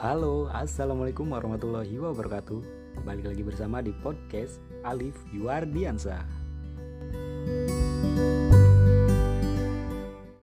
Halo, Assalamualaikum warahmatullahi wabarakatuh. Balik lagi bersama di podcast Alif Yuardiansa